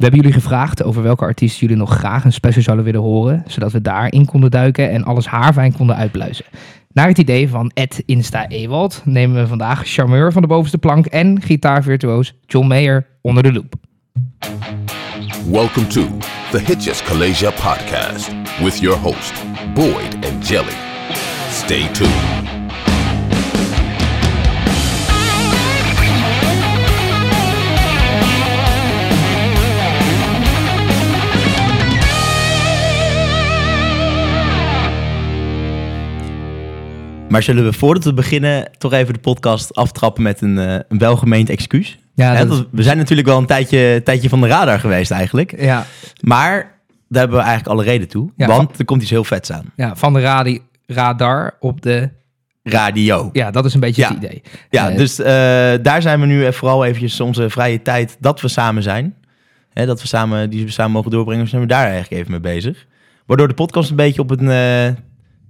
We hebben jullie gevraagd over welke artiesten jullie nog graag een special zouden willen horen, zodat we daarin konden duiken en alles haarfijn konden uitbluizen. Naar het idee van Ed Insta Ewald nemen we vandaag charmeur van de bovenste plank en gitaarvirtuoos John Mayer onder de loep. Welcome to the Hitches Kalasia podcast with your host, Boyd and Jelly. Stay tuned. Maar zullen we voordat we beginnen toch even de podcast aftrappen met een, eh, een welgemeend excuus? Ja, dat- we zijn natuurlijk wel een tijdje, tijdje van de radar geweest eigenlijk. Ja, Maar daar hebben we eigenlijk alle reden toe. Ja, want er komt iets heel vets aan. ja van de radi radar op de... Radio. Ja, dat is een beetje Ja. het idee. Ja, Eh, dus eh, daar zijn we nu vooral eventjes onze vrije tijd dat we samen zijn. Hè, dat we samen, die we samen mogen doorbrengen, zijn we daar eigenlijk even mee bezig. Waardoor de podcast een beetje op een,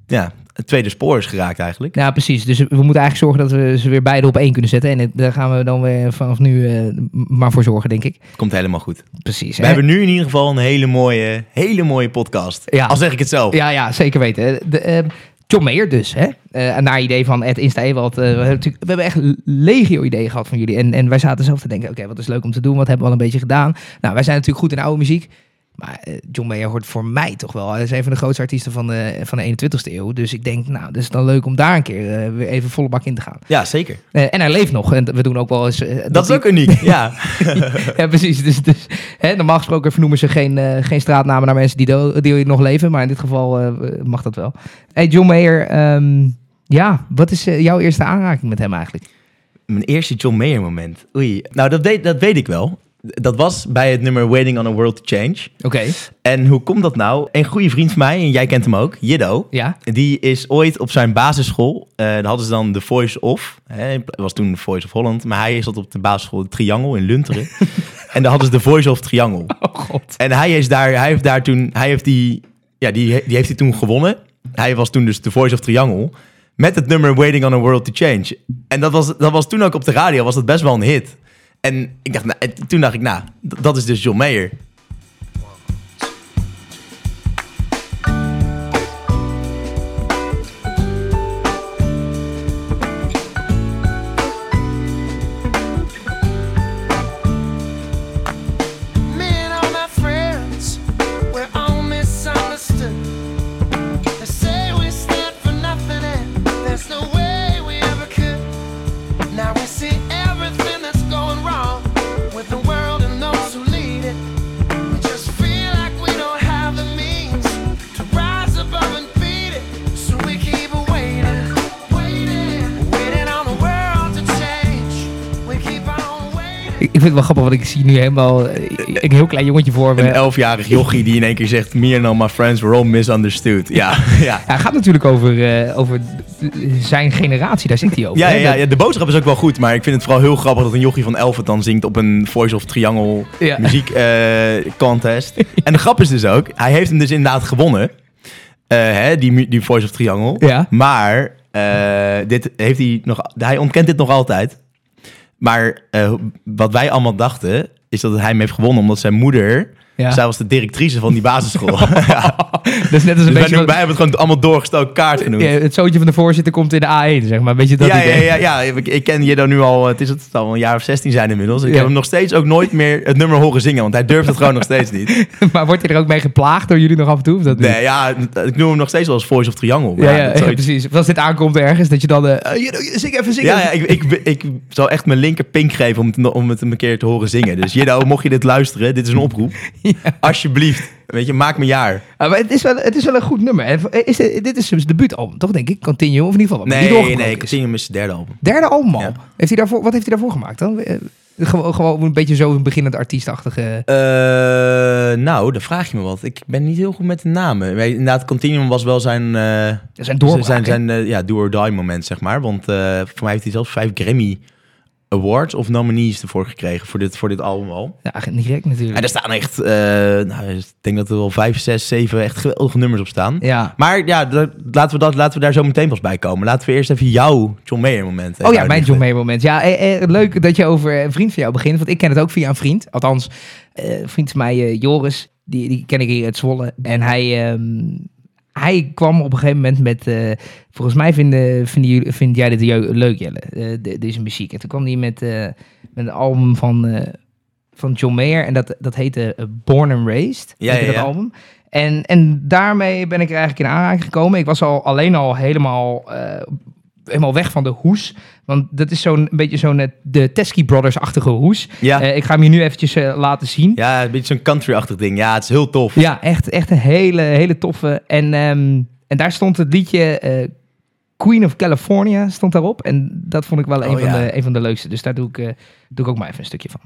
ja, het tweede spoor is geraakt eigenlijk. Ja, precies. Dus we moeten eigenlijk zorgen dat we ze weer beide op één kunnen zetten. En het- daar gaan we dan weer vanaf nu eh, maar voor zorgen, denk ik. Komt helemaal goed. Precies. We hè? hebben nu in ieder geval een hele mooie, hele mooie podcast. Ja. Al zeg ik het zelf. Ja, ja, zeker weten. De, eh, John Mayer dus, hè? Eh, naar idee van Ed Insta Ewald. eh, we, hebben natuurlijk- we hebben echt legio ideeën gehad van jullie. En, en wij zaten zelf te denken, oké, wat is leuk om te doen? Wat hebben we al een beetje gedaan? Nou, wij zijn natuurlijk goed in oude muziek. Maar eh, John Mayer hoort voor mij toch wel. Hij is een van de grootste artiesten van de, van de 21ste eeuw. Dus ik denk, nou, het is dan leuk om daar een keer eh, weer even volle bak in te gaan. Ja, zeker. Eh, en hij leeft nog. En we doen ook wel eens... Dat is ook uniek. Ja. ja, precies. Dus, dus, hè, normaal gesproken vernoemen ze geen, geen straatnamen naar mensen die, do- die nog leven. Maar in dit geval mag dat wel. Hey, John Mayer. ehm, ja, wat is jouw eerste aanraking met hem eigenlijk? Mijn eerste John Mayer moment. Oei. Nou, dat weet, dat weet ik wel. Dat was bij het nummer Waiting on a World to Change. Oké. En hoe komt dat nou? Een goede vriend van mij, en jij kent hem ook, Jiddo. Ja. Die is ooit op zijn basisschool, eh daar hadden ze dan de Voice of, hè, was toen de Voice of Holland, maar hij zat op de basisschool Triangle in Lunteren. en daar hadden ze de Voice of Triangle. Oh god. En hij is daar, hij heeft daar toen, hij heeft die, ja, die, die heeft hij toen gewonnen. Hij was toen dus de Voice of Triangle. Met het nummer Waiting on a World to Change. En dat was, dat was toen ook op de radio, was dat best wel een hit. En ik dacht, nou, en toen dacht ik, nou, dat is dus John Mayer. Ik, wel grappig, want ik zie nu helemaal eh, een heel klein jongetje voor me. Een elfjarig jochie die in één keer zegt... Me and all my friends were all misunderstood. Ja, ja. Ja, het gaat natuurlijk over, eh, over zijn generatie, daar zit hij over. Ja, hè? ja, de boodschap is ook wel goed, maar ik vind het vooral heel grappig dat een jochie van 11 het dan zingt op een Voice of Triangle Ja. muziek eh, contest. En de grap is dus ook, hij heeft hem dus inderdaad gewonnen, hè, die, die Voice of Triangle. Ja. Maar dit heeft hij nog, hij ontkent dit nog altijd. Maar eh, wat wij allemaal dachten, is dat hij hem heeft gewonnen omdat zijn moeder, Ja. zij was de directrice van die basisschool. ja. Dat is net als een Dus wij, beetje... wat- wij hebben het gewoon allemaal doorgestoken kaart genoemd. ja, het zoontje van de voorzitter komt in de A1, zeg maar. Een beetje dat ja, ja, idee. ja, ja, ik, ik ken je dan nu al, het is het wel een jaar of 16 zijn inmiddels. Ik Ja. heb hem nog steeds ook nooit meer het nummer horen zingen, want hij durft het gewoon nog steeds niet. maar wordt hij er ook mee geplaagd door jullie nog af en toe? Of dat niet? Nee, ja, ik noem hem nog steeds wel als Voice of Triangle. maar Ja, ja, ja, precies. Als dit aankomt ergens, dat je dan... Jiddo, zing even, zing Ja, even. ja ik, ik, ik, zou echt mijn linker pink geven om het, om het een keer te horen zingen. Dus Jiddo, mocht je dit luisteren, dit is een oproep. Alsjeblieft, weet je, maak mijn jaar. Ah, maar het is, wel, het is wel een goed nummer. En Is dit, dit is zijn debuutalbum, toch denk ik? Continue, of in ieder geval wat Nee, nee, ik is. is derde album. Derde album al. Ja. Heeft hij daarvoor, wat heeft hij daarvoor gemaakt dan? Eh, Gewoon, gewoon een beetje zo een beginnend artiestachtige... Eh, nou, dan vraag je me wat. Ik ben niet heel goed met de namen. Maar Inderdaad, Continuum was wel zijn... eh, zijn doorbraak, Zijn, zijn eh, ja, do or die moment, zeg maar. Want eh, voor mij heeft hij zelfs vijf Grammy awards of nominees ervoor gekregen voor dit, voor dit album al. Ja, niet gek natuurlijk. En er staan echt, eh, nou, ik denk dat er wel vijf, zes, zeven echt geweldige nummers op staan. Ja. Maar ja, dat- laten, we dat, laten we daar zo meteen pas bij komen. Laten we eerst even jouw John Mayer moment. Oh ja, mijn. John Mayer moment. Ja, eh, eh, leuk dat je over een vriend van jou begint. Want ik ken het ook via een vriend. Althans, eh, een vriend van mij, eh, Joris, die, die ken ik hier uit Zwolle. En hij, ehm, hij kwam op een gegeven moment met... eh, volgens mij vinden, vinden jullie, vind jij dit leuk, Jelle, eh, de- deze muziek. En toen kwam hij met, eh, met een album van, van John Mayer. En dat, dat heette Born and Raised. Ja, ja, dat ja. album. En, en daarmee ben ik er eigenlijk in aanraking gekomen. Ik was al alleen al helemaal, helemaal weg van de hoes. Want dat is zo'n een beetje zo'n eh, de Teskey Brothers-achtige hoes. Ja. Eh, ik ga hem je nu eventjes eh, laten zien. Ja, ja, een beetje zo'n country-achtig ding. Ja, het is heel tof. echt, echt een hele, hele toffe. En, ehm, en daar stond het liedje Queen of California stond daarop. En dat vond ik wel een, Oh, van, ja. de, een van de leukste. Dus daar doe ik, doe ik ook maar even een stukje van.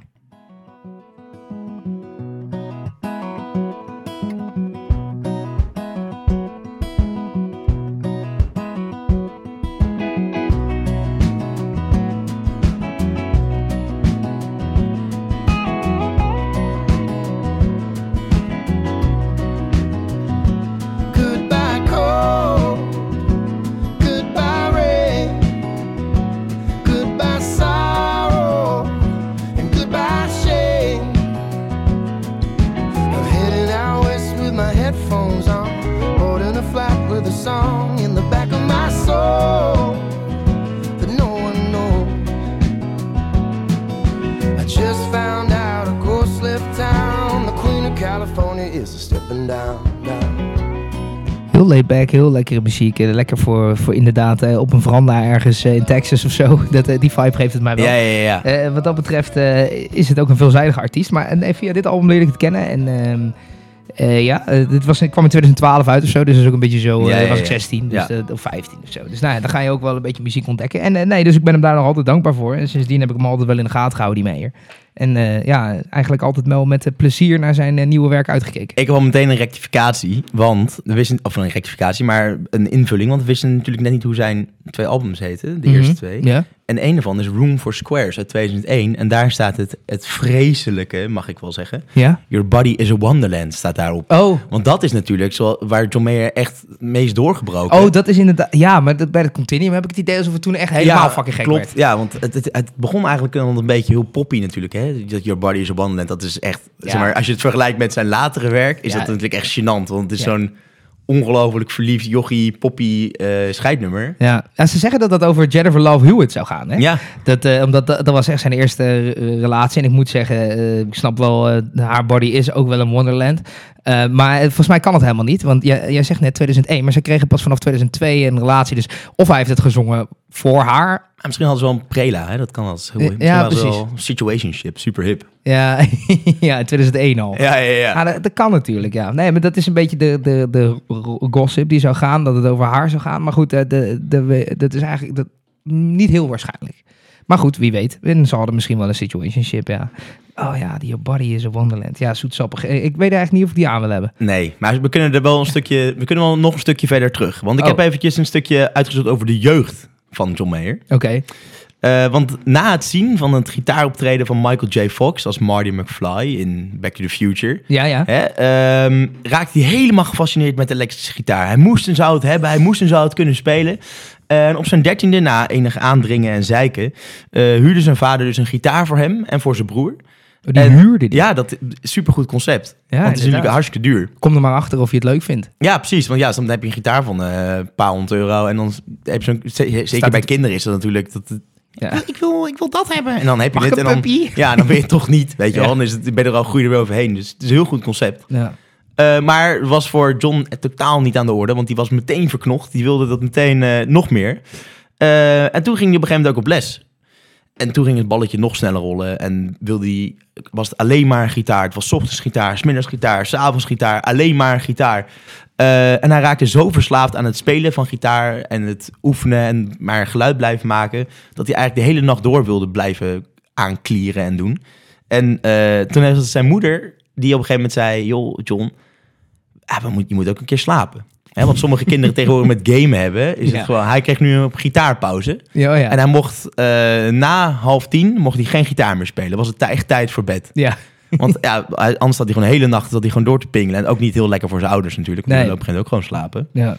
Heel lekkere muziek. Eh, Lekker voor, voor inderdaad eh, op een veranda ergens eh, in Texas of zo. Dat, die vibe geeft het mij wel. Ja, ja, ja. wat dat betreft is het ook een veelzijdige artiest. Maar en, via dit album leerde ik het kennen. En eh, ja, eh, dit was, ik kwam in 2012 uit of zo. Dus dat is ook een beetje zo. Ja, eh, ja, was ik ja. 16 dus, Ja. of 15 of zo. Dus nou ja, dan ga je ook wel een beetje muziek ontdekken. En nee, dus ik ben hem daar nog altijd dankbaar voor. En sindsdien heb ik hem altijd wel in de gaten gehouden, die Meijer. En ja, eigenlijk altijd wel met plezier naar zijn nieuwe werk uitgekeken. Ik heb al meteen een rectificatie, want we wisten, of een rectificatie, maar een invulling, want we wisten natuurlijk net niet hoe zijn twee albums heten, de eerste Mhm. twee. Ja. En een daarvan is Room for Squares uit 2001 en daar staat het, het vreselijke, mag ik wel zeggen, Ja? Your Body is a Wonderland staat daarop. Oh, Want dat is natuurlijk zo, waar John Mayer echt meest doorgebroken. oh, dat is inderdaad... Ja, maar dat, bij het Continuum heb ik het idee alsof het toen echt helemaal fucking gek klopt. werd. Ja, want het, het, het begon eigenlijk een beetje heel poppy natuurlijk. Hè? Dat Your Body is a Wonderland, dat is echt... Ja. Zeg maar, als je het vergelijkt met zijn latere werk, is Ja. dat natuurlijk echt gênant. Want het is Ja. zo'n ongelooflijk verliefd, jochie, poppy eh scheidnummer. Ja. ze zeggen dat dat over Jennifer Love Hewitt zou gaan, hè? Ja, Dat, eh, omdat dat, dat was echt zijn eerste eh, relatie. En ik moet zeggen, ik snap wel, haar body is ook wel een wonderland. Maar volgens mij kan het helemaal niet. Want jij, jij zegt net 2001, maar ze kregen pas vanaf 2002 een relatie. Dus of hij heeft het gezongen voor haar. Misschien hadden ze wel een prela, hè? dat kan als heel Ja, precies. wel situationship, super hip. Ja, ja in 2001 al. Ja, ja, ja. Ja, dat, dat kan natuurlijk, ja. Nee, maar dat is een beetje de, de, de gossip die zou gaan, dat het over haar zou gaan. Maar goed, eh, de, de, dat is eigenlijk dat, niet heel waarschijnlijk. Maar goed, wie weet. En ze hadden misschien wel een situationship, ja. Oh ja, die Your Body is a Wonderland. Ja, zoetsappig. Eh, Ik weet eigenlijk niet of die aan wil hebben. Nee, maar we kunnen er wel een stukje, we kunnen wel nog een stukje verder terug. Want ik Oh. heb eventjes een stukje uitgezocht over de jeugd van John Mayer. Oké. Eh, want na het zien van het gitaaroptreden van Michael J. Fox als Marty McFly in Back to the Future, Ja, ja. hè, ehm, raakte hij helemaal gefascineerd met de elektrische gitaar. Hij moest en zou het hebben, hij moest en zou het kunnen spelen. En op zijn dertiende, na enig aandringen en zeiken, eh, huurde zijn vader dus een gitaar voor hem en voor zijn broer. Die En- huurde die. Ja, dat supergoed concept. Ja, want het is natuurlijk hartstikke duur. Kom er maar achter of je het leuk vindt. Ja, precies. Want ja, dan heb je een gitaar van eh, een paar honderd euro. En dan heb je zo'n... ze- Zeker bij het- kinderen is dat natuurlijk... Dat, Ja. ik, wil, ik wil dat hebben. En dan heb je Mag dit. een En dan, puppy? ja, dan ben je toch niet. Weet je Ja. Dan is het, ben je er al groei er overheen. Dus het is een heel goed concept. Ja. Eh, maar was voor John totaal niet aan de orde. Want die was meteen verknocht. Die wilde dat meteen eh, nog meer. En toen ging hij op een gegeven moment ook op les. En toen ging het balletje nog sneller rollen. En wilde hij, was het alleen maar gitaar. Het was ochtends gitaar, 's middags gitaar, 's avonds gitaar. Alleen maar gitaar. Eh, en hij raakte zo verslaafd aan het spelen van gitaar. En het oefenen en maar geluid blijven maken. Dat hij eigenlijk de hele nacht door wilde blijven aanklieren en doen. En eh, toen heeft zijn moeder die op een gegeven moment zei... joh, John, ah, je moet ook een keer slapen. Hè, wat sommige kinderen tegenwoordig met gamen hebben. Is Ja. het gewoon, hij kreeg nu een gitaarpauze. Ja, oh ja. En hij mocht eh, na half tien mocht hij geen gitaar meer spelen. Was het echt tijd voor bed. ja. Want ja, anders had hij gewoon de hele nacht zat hij gewoon door te pingelen. En ook niet heel lekker voor zijn ouders natuurlijk. Want Nee. op een gegeven moment ook gewoon slapen. ja.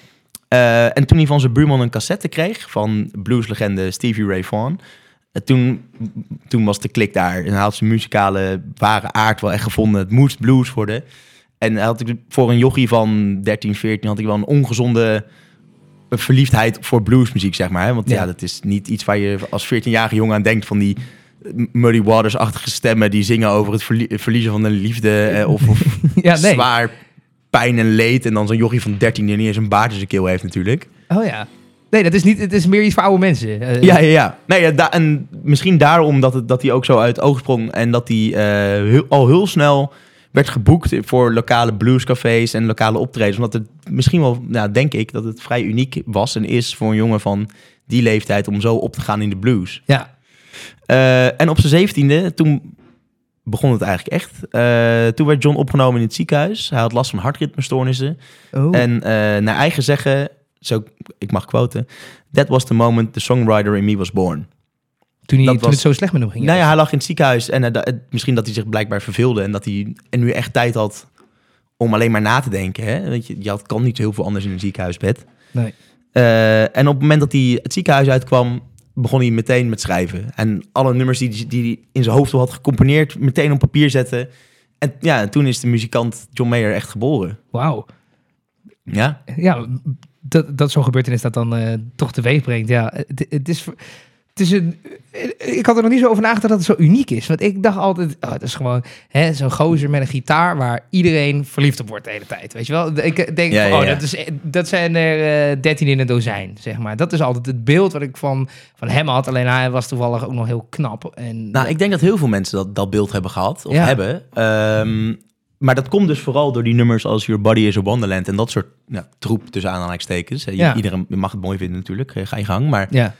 Eh, en toen hij van zijn buurman een cassette kreeg van blueslegende Stevie Ray Vaughan. eh, toen, toen was de klik daar. En had zijn muzikale ware aard wel echt gevonden. Het moest blues worden. En had ik voor een jochie van 13, 14 had ik wel een ongezonde verliefdheid voor bluesmuziek, zeg maar. Hè? Want ja. Ja. dat is niet iets waar je als 14-jarige jongen aan denkt van die Muddy Waters-achtige stemmen die zingen over het verlie- verliezen van een liefde eh, of, of ja, nee. zwaar pijn en leed. En dan zo'n jochie van 13 die niet eens een baard in zijn keel heeft natuurlijk. Oh ja. Nee, dat is, niet, het is meer iets voor oude mensen. Eh, Ja, ja, ja. Nee, ja da- en misschien daarom dat, het, dat hij ook zo uit oog sprong. En dat hij eh, al heel snel werd geboekt voor lokale bluescafés en lokale optredens. Omdat het misschien wel, nou, denk ik, dat het vrij uniek was en is voor een jongen van die leeftijd om zo op te gaan in de blues. Ja. Eh, en op zijn zeventiende, toen begon het eigenlijk echt. Eh, toen werd John opgenomen in het ziekenhuis. Hij had last van hartritmestoornissen. Oh. En eh, naar eigen zeggen, zo, ik mag quoten... That was the moment the songwriter in me was born. Toen, hij, dat toen was- het zo slecht met hem ging. Nou ja, hij lag in het ziekenhuis en eh, misschien dat hij zich blijkbaar verveelde... en dat hij en nu echt tijd had om alleen maar na te denken. Hè? Want je, je had, kan niet heel veel anders in een ziekenhuisbed. Nee. Eh, en op het moment dat hij het ziekenhuis uitkwam, begon hij meteen met schrijven. En alle nummers die, die, hij in zijn hoofd al had gecomponeerd, meteen op papier zetten. En ja, en toen is de muzikant John Mayer echt geboren. Wauw. Ja, Ja, dat, dat zo'n gebeurtenis dat dan eh, toch teweeg brengt. Ja, het, het is... Het is een, ik had er nog niet zo over nagedacht dat het zo uniek is. Want ik dacht altijd, oh, het is gewoon hè, zo'n gozer met een gitaar waar iedereen verliefd op wordt de hele tijd. Weet je wel? Ik denk, Ja, van, oh, ja. dat, is, dat zijn er dertien in een dozijn, zeg maar. Dat is altijd het beeld wat ik van, van hem had. Alleen hij was toevallig ook nog heel knap. En, nou, ik denk dat heel veel mensen dat, dat beeld hebben gehad, of Ja. hebben. Ehm, maar dat komt dus vooral door die nummers als Your Body is a Wonderland en dat soort ja, troep tussen aanhalingstekens. Eh, Ja. Iedereen mag het mooi vinden natuurlijk, eh, ga je gang. Maar ja,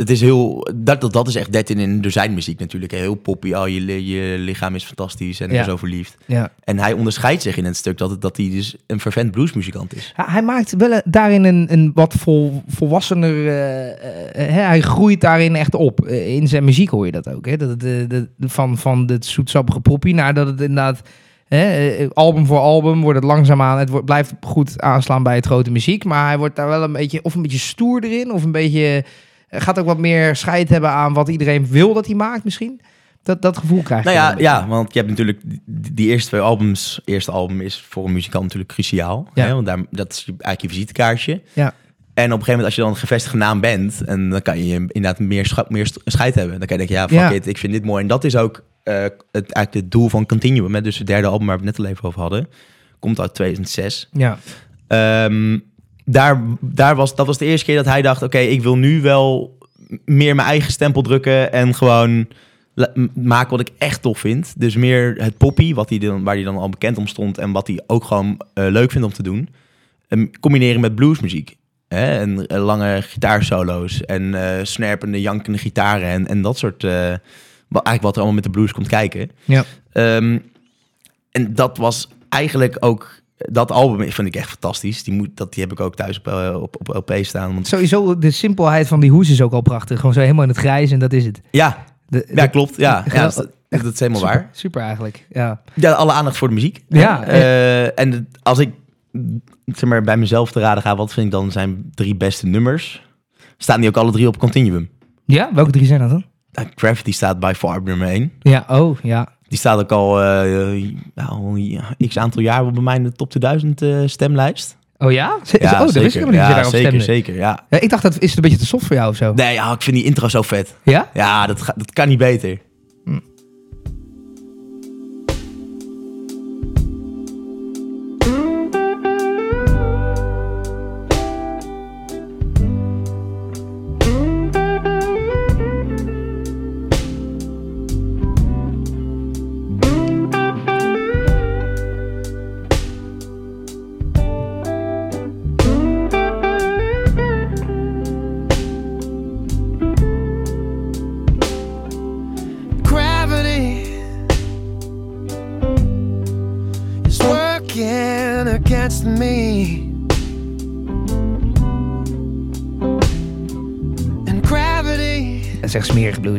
het is heel, dat, dat, dat is echt 13 in dozijn muziek natuurlijk. Heel poppy, oh, je, je lichaam is fantastisch en ik Ja. ben zo verliefd. ja. En hij onderscheidt zich in het stuk dat, dat hij dus een vervent bluesmuzikant is. Ja, hij maakt wel een- daarin een, een wat vol, volwassener. eh, eh, hè, hij groeit daarin echt op. Eh, in zijn muziek hoor je dat ook. Hè? Dat het, eh, de, van, van het zoetsappige poppy naar dat het inderdaad. Hè, eh, album voor album wordt het langzaamaan. Het wordt, blijft goed aanslaan bij het grote muziek. Maar hij wordt daar wel een beetje. Of een beetje stoer erin. Of een beetje. Gaat ook wat meer scheid hebben aan wat iedereen wil dat hij maakt, misschien. Dat, dat gevoel krijg je. Nou ja, ja, want je hebt natuurlijk die, eerste twee albums. Eerste album is voor een muzikant natuurlijk cruciaal. Ja. Hè? Want daar, dat is eigenlijk je visitekaartje. Ja. En op een gegeven moment, als je dan een gevestigde naam bent, en dan kan je inderdaad meer, scha- meer scheid hebben. Dan kan je denken, ja, fuck Ja. it, ik vind dit mooi. En dat is ook eh, het, eigenlijk het doel van Continuum. Hè? Dus het derde album waar we het net al even over hadden. Komt uit 2006. Ja. Ehm, daar, daar was, dat was de eerste keer dat hij dacht: oké, ik wil nu wel meer mijn eigen stempel drukken en gewoon maken wat ik echt tof vind. Dus meer het poppy, wat hij dan, waar hij dan al bekend om stond en wat hij ook gewoon eh, leuk vindt om te doen. Ehm, combineren met bluesmuziek. Hè? En eh, lange gitaarsolo's en eh snerpende, jankende gitaren en, en dat soort. wat, eigenlijk wat er allemaal met de blues komt kijken. Ja. Ehm, en dat was eigenlijk ook... Dat album vind ik echt fantastisch. Die, moet, dat, die heb ik ook thuis op, eh, op, op LP staan. Want, Sowieso, de simpelheid van die hoes is ook al prachtig. Gewoon zo helemaal in het grijs en dat is het. ja, De, ja, klopt. Ja, ja dat, dat is helemaal super, waar. Super eigenlijk, ja. Ja, alle aandacht voor de muziek. Ja, Eh, en het- als ik zeg maar, bij mezelf te raden ga... wat vind ik dan zijn drie beste nummers... staan die ook alle drie op Continuum. Ja, welke drie zijn dat dan? Uh, Gravity staat bij far nummer 1. Ja, oh, ja. Die staat ook al, eh, al ja, x aantal jaar bij mij in de top 2000 eh, stemlijst. Oh ja? Z- oh, dat wist ik helemaal niet ja, daarop zeker, stemde. zeker. Ja. Ja, ik dacht, dat is het een beetje te soft voor jou of zo? Nee, ja, ik vind die intro zo vet. Ja? Ja, dat, ga- dat kan niet beter.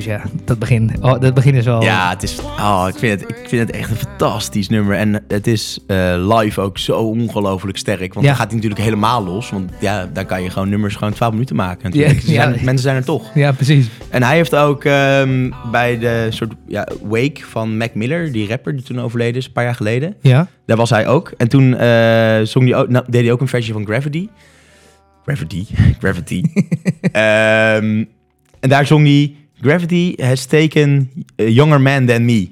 Blues, ja. Dat begin, oh, dat begin is wel... Ja, het is, oh, ik, vind het, ik vind het echt een fantastisch nummer. En het is eh, live ook zo ongelooflijk sterk. Want Ja. dan gaat hij natuurlijk helemaal los. Want ja, dan kan je gewoon nummers gewoon 12 minuten maken. Ja, ja. Mensen zijn er toch. Ja, precies. En hij heeft ook ehm, bij de soort ja, wake van Mac Miller, die rapper die toen overleden is, een paar jaar geleden. Ja. Daar was hij ook. En toen eh, zong hij ook, nou, deed hij ook een versie van Gravity. Gravity. Gravity. Ehm, en daar zong hij... Gravity has taken a younger man than me.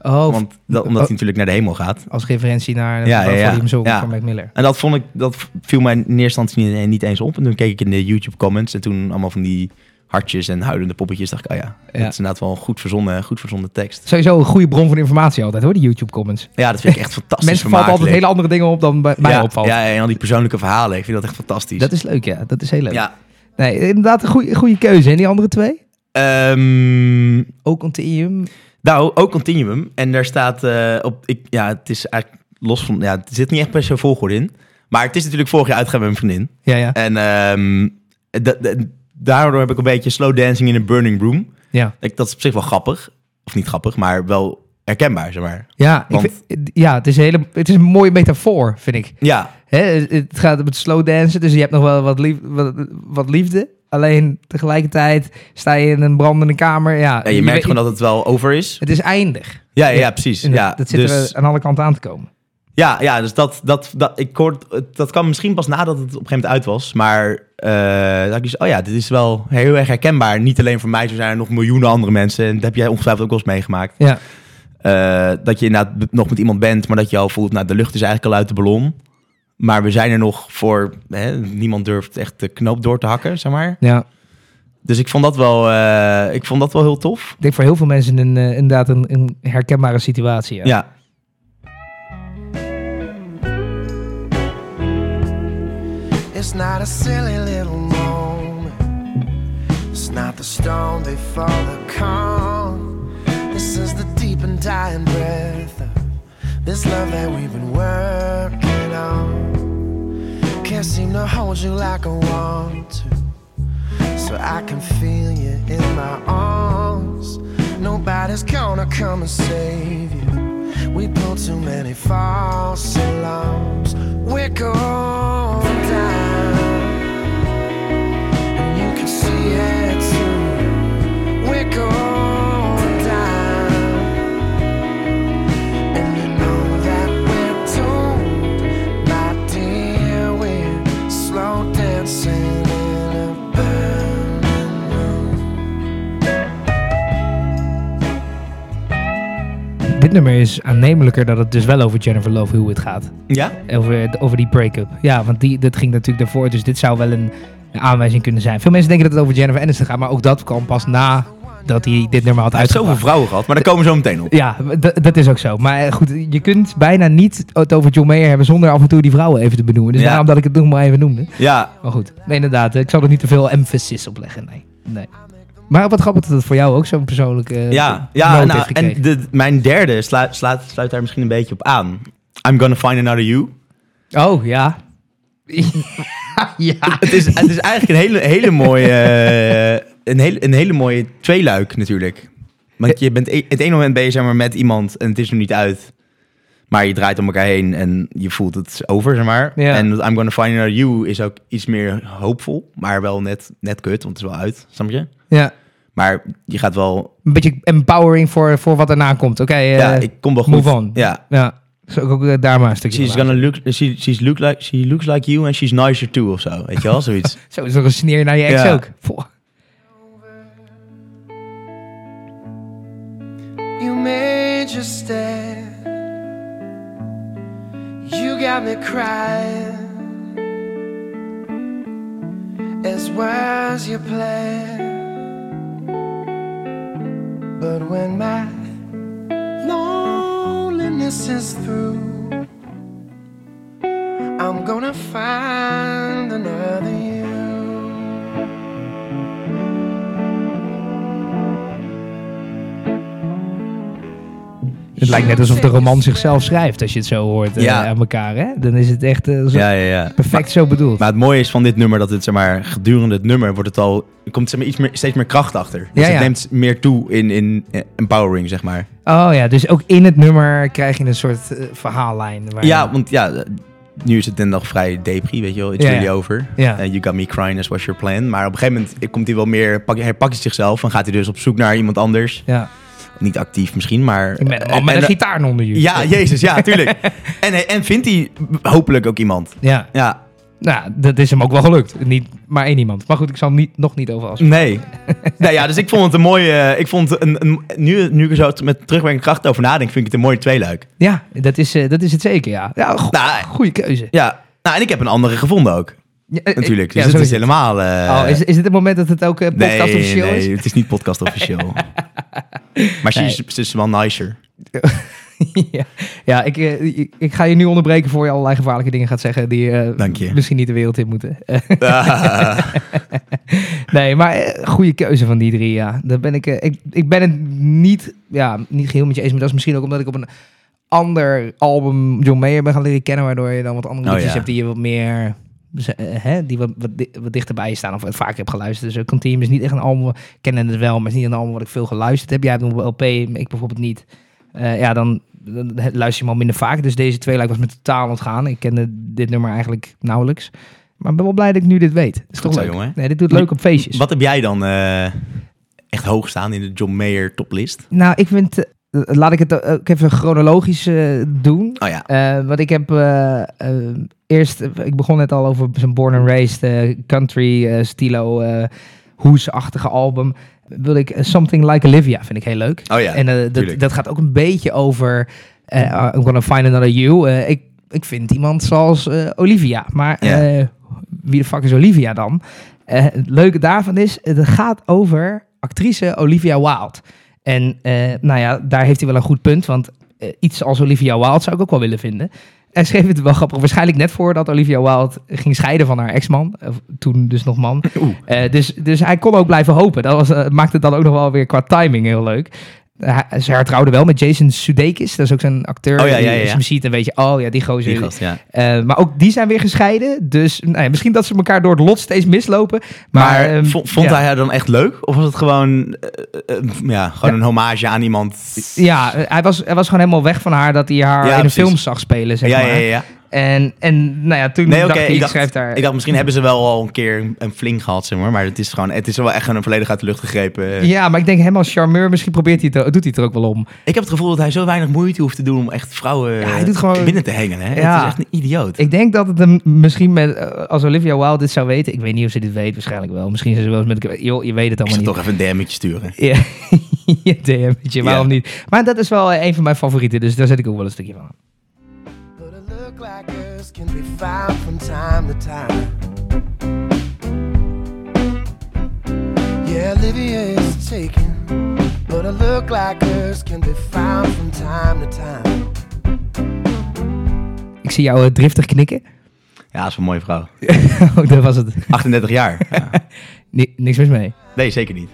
Oh, Want dat, omdat hij natuurlijk naar de hemel gaat. als referentie naar Ja, ja, ja, ja. Volume Song Ja. van Mac Miller. En dat vond ik, dat viel mij in eerste instantie niet, niet eens op. En toen keek ik in de YouTube comments en toen allemaal van die hartjes en huilende poppetjes. Dacht ik, oh ja, Ja. dat is inderdaad wel een goed verzonnen, goed verzonnen tekst. Sowieso een goede bron van informatie altijd hoor, die YouTube comments. Ja, dat vind ik echt fantastisch. Mensen vallen altijd hele andere dingen op dan bij mij ja, opvalt. Ja, en al die persoonlijke verhalen. Ik vind dat echt fantastisch. Dat is leuk, ja. Dat is heel leuk. Ja. Nee, inderdaad een goede, goede keuze. En die andere twee? Ehm, Ook Continuum. nou, ook Continuum. En daar staat eh, op... Ik, ja, het is eigenlijk los van... Ja, er zit niet echt per se volgorde in. Maar het is natuurlijk vorig jaar uitgegaan met mijn vriendin. Ja, ja. En ehm, da- da- daardoor heb ik een beetje slow dancing in a burning room. Ja, Ik, dat is op zich wel grappig. Of niet grappig, maar wel herkenbaar, zeg maar. ja, Want- vind- ja het, is een hele, het is een mooie metafoor, vind ik. Ja, Hè, het- het gaat om het slow dansen, dus je hebt nog wel wat, lief, wat, wat liefde. Alleen tegelijkertijd sta je in een brandende kamer. Ja, ja je merkt gewoon dat het wel over is. Het is eindig. Ja, ja, ja precies. En dat, Ja, dat zit dus, er aan alle kanten aan te komen. ja, ja, dus dat, dat, dat, ik hoor, dat kwam misschien pas nadat het op een gegeven moment uit was. Maar eh dat ik dus, oh ja, dit is wel heel erg herkenbaar. Niet alleen voor mij, zo zijn er nog miljoenen andere mensen. En dat heb jij ongetwijfeld ook wel eens meegemaakt. Ja, Eh, dat je inderdaad nog met iemand bent, maar dat je al voelt, nou, de lucht is eigenlijk al uit de ballon. Maar we zijn er nog voor, hè, niemand durft echt de knoop door te hakken, zeg maar. ja. Dus ik vond dat wel, eh, ik vond dat wel heel tof. Ik denk voor heel veel mensen een, eh, inderdaad een, een herkenbare situatie. Ja. Ja. It's not a silly little moment. It's not the storm before the calm. This is the deep and dying breath of this love that we've been working on. Can't seem to hold you like I want to. So I can feel you in my arms. Nobody's gonna come and save you. We pulled too many false alarms. We're going down, and you can see it too. We're going Dit nummer is aannemelijker dat het dus wel over Jennifer Love Hewitt gaat. Ja? Over, over die break-up. Ja, want die, dat ging natuurlijk daarvoor. Dus dit zou wel een, aanwijzing kunnen zijn. Veel mensen denken dat het over Jennifer Aniston gaat. Maar ook dat kwam pas na dat hij dit nummer had heeft zoveel uitgebracht. vrouwen gehad, maar daar komen we zo meteen op. Ja, dat is ook zo. Maar eh, goed, je kunt bijna niet het over John Mayer hebben zonder af en toe die vrouwen even te benoemen. Dus Ja. daarom dat ik het nog maar even noemde. Ja, Maar goed, nee, inderdaad. Ik zal er niet te veel emphasis op leggen. Nee. nee. Maar wat grappig dat het voor jou ook zo'n persoonlijke ja, noot ja heeft nou, gekregen. en de, mijn derde sluit, sluit, sluit daar misschien een beetje op aan. I'm gonna find another you. Oh, ja. ja. Het is, het is eigenlijk een hele, hele mooie, eh, een hele, een hele mooie tweeluik natuurlijk. Want je bent e- het ene moment ben je zeg maar met iemand en het is nog niet uit. Maar je draait om elkaar heen en je voelt het over, zeg maar. Ja. En I'm Gonna Find Another You is ook iets meer hoopvol. Maar wel net, net kut, want het is wel uit, snap je? Ja. Maar je gaat wel... Een beetje empowering voor, voor wat erna komt. Oké, eh, ja, ik kom wel goed. move on. Ja. Ja. Zou ik ook eh, daar maar een stukje She's gonna look, she, she's look like, she looks like you and she's nicer too of zo. Weet je wel, zoiets. Zo is toch een sneer naar je ex Ja. ook. You made your stand. You got me crying. As was your plan. But when my loneliness is through, lijkt net alsof de roman zichzelf schrijft als je het zo hoort eh, Ja. aan elkaar. Hè? Dan is het echt eh, zo Ja, ja, ja. perfect zo bedoeld. Maar het mooie is van dit nummer dat het zeg maar gedurende het nummer wordt het al komt zeg maar, iets meer, steeds meer kracht achter. Dus Ja, het neemt meer toe in, in eh, empowering zeg maar. Oh ja, dus ook in het nummer krijg je een soort eh, verhaallijn. Waar Ja, want ja, eh, nu is het dan nog vrij depri, weet je wel. It's Ja, really over. Ja. Eh, you got me crying as was your plan. Maar op een gegeven moment komt hij wel meer, pak, herpakt hij zichzelf en gaat hij dus op zoek naar iemand anders. Ja. Niet actief misschien, maar... Met, en- al met en- een gitaar onder je. Ja, jezus, ja, tuurlijk. en, en vindt hij hopelijk ook iemand. Ja. Ja, Nou, dat is hem ook wel gelukt. Niet maar één iemand. Maar goed, ik zal niet, nog niet over als. Nee. nee ja, dus ik vond het een mooie... eh, ik vond een, een, nu, nu ik er zo met terugwerkende kracht over nadenk, vind ik het een mooie tweeluik. Ja, dat is, eh, dat is het zeker, ja. Ja, go- Nou, goede keuze. Ja, nou, en ik heb een andere gevonden ook. Ja, eh, Natuurlijk. Dus het is het. helemaal... eh, Oh, is, is dit het moment dat het ook eh, podcast nee, officieel nee, is? het is niet podcast officieel. maar ze, is, ze is wel nicer. ja, ja ik, ik, ik ga je nu onderbreken voor je allerlei gevaarlijke dingen gaat zeggen die Dank je. misschien niet de wereld in moeten. Ah, nee, maar goede keuze van die drie, ja. Daar ben ik, ik, ik ben het niet, ja, niet geheel met je eens, maar dat is misschien ook omdat ik op een ander album John Mayer ben gaan leren kennen, waardoor je dan wat andere Oh, liedjes ja. hebt die je wat meer, hè, die wat, wat, di- wat dichterbij staan of wat vaker heb geluisterd. Dus Continuum is niet echt een album, ik ken het wel, maar het is niet een album wat ik veel geluisterd heb. Jij hebt op LP, ik bijvoorbeeld niet. Eh, ja, dan, dan luister je hem al minder vaak. Dus deze twee lijkt was me totaal ontgaan. Ik kende dit nummer eigenlijk nauwelijks. Maar ik ben wel blij dat ik nu dit weet. Het is Goed toch zo, leuk. jongen. Nee, dit doet leuk op feestjes. wat heb jij dan eh, echt hoog staan in de John Mayer toplist? Nou, ik vind... eh, laat ik het ook even chronologisch eh, doen. Oh ja. Eh, want ik heb eh, eh, eerst... ik begon net al over zijn Born and Raised eh, country eh, stilo eh hoes-achtige album. Wilde ik Something Like Olivia, vind ik heel leuk. Oh ja, en dat, dat gaat ook een beetje over... I'm gonna find another you. Ik, ik vind iemand zoals Olivia. Maar wie de fuck is Olivia dan? Het leuke daarvan is, het gaat over actrice Olivia Wilde. En nou ja, daar heeft hij wel een goed punt. Want iets als Olivia Wilde zou ik ook wel willen vinden. Hij schreef het wel grappig. Waarschijnlijk net voordat Olivia Wilde ging scheiden van haar ex-man. Toen dus nog man. Eh, dus, dus hij kon ook blijven hopen. Dat was, eh, maakte het dan ook nog wel weer qua timing heel leuk. Ze hertrouwde wel met Jason Sudeikis. Dat is ook zo'n acteur. Oh ja, ja, ja, Als je hem ziet, dan weet je... Oh ja, die gozer. Die gast, ja. Eh, maar ook die zijn weer gescheiden. Dus nou ja, misschien dat ze elkaar door het lot steeds mislopen. Maar, Maar ehm, vond, hij haar dan echt leuk? Of was het gewoon, eh, eh, ja, gewoon een hommage aan iemand? Ja, hij was, hij was gewoon helemaal weg van haar dat hij haar in een film zag spelen, zeg maar. ja, ja, ja. En, en nou ja, toen Nee, dacht ik, ik, ik dacht, schrijf daar... ik dacht, misschien hebben ze wel al een keer een fling gehad, zeg maar. Maar het is gewoon, het is wel echt een volledig uit de lucht gegrepen. Ja, maar ik denk hem als charmeur, misschien probeert hij het, doet hij het er ook wel om. Ik heb het gevoel dat hij zo weinig moeite hoeft te doen om echt vrouwen Ja, hij doet gewoon- binnen te hengen. Hè? Ja. Het is echt een idioot. Ik denk dat het hem misschien met, eh, als Olivia Wilde dit zou weten, ik weet niet of ze dit weet, waarschijnlijk wel. Misschien zijn ze wel eens met, joh, je weet het allemaal niet. toch even een DM'tje sturen. Ja, ja, DM'tje, waarom niet? Maar dat is wel eh, een van mijn favorieten, dus daar zet ik ook wel een stukje van. A look like us can be found from time to time. Yeah, Olivia is taken. But a look like us can be found from time to time. Ik zie jou eh, driftig knikken. Ja, dat is een mooie vrouw. oh, dat was het. 38 jaar. Ja. Ni- niks mis mee. Nee, zeker niet.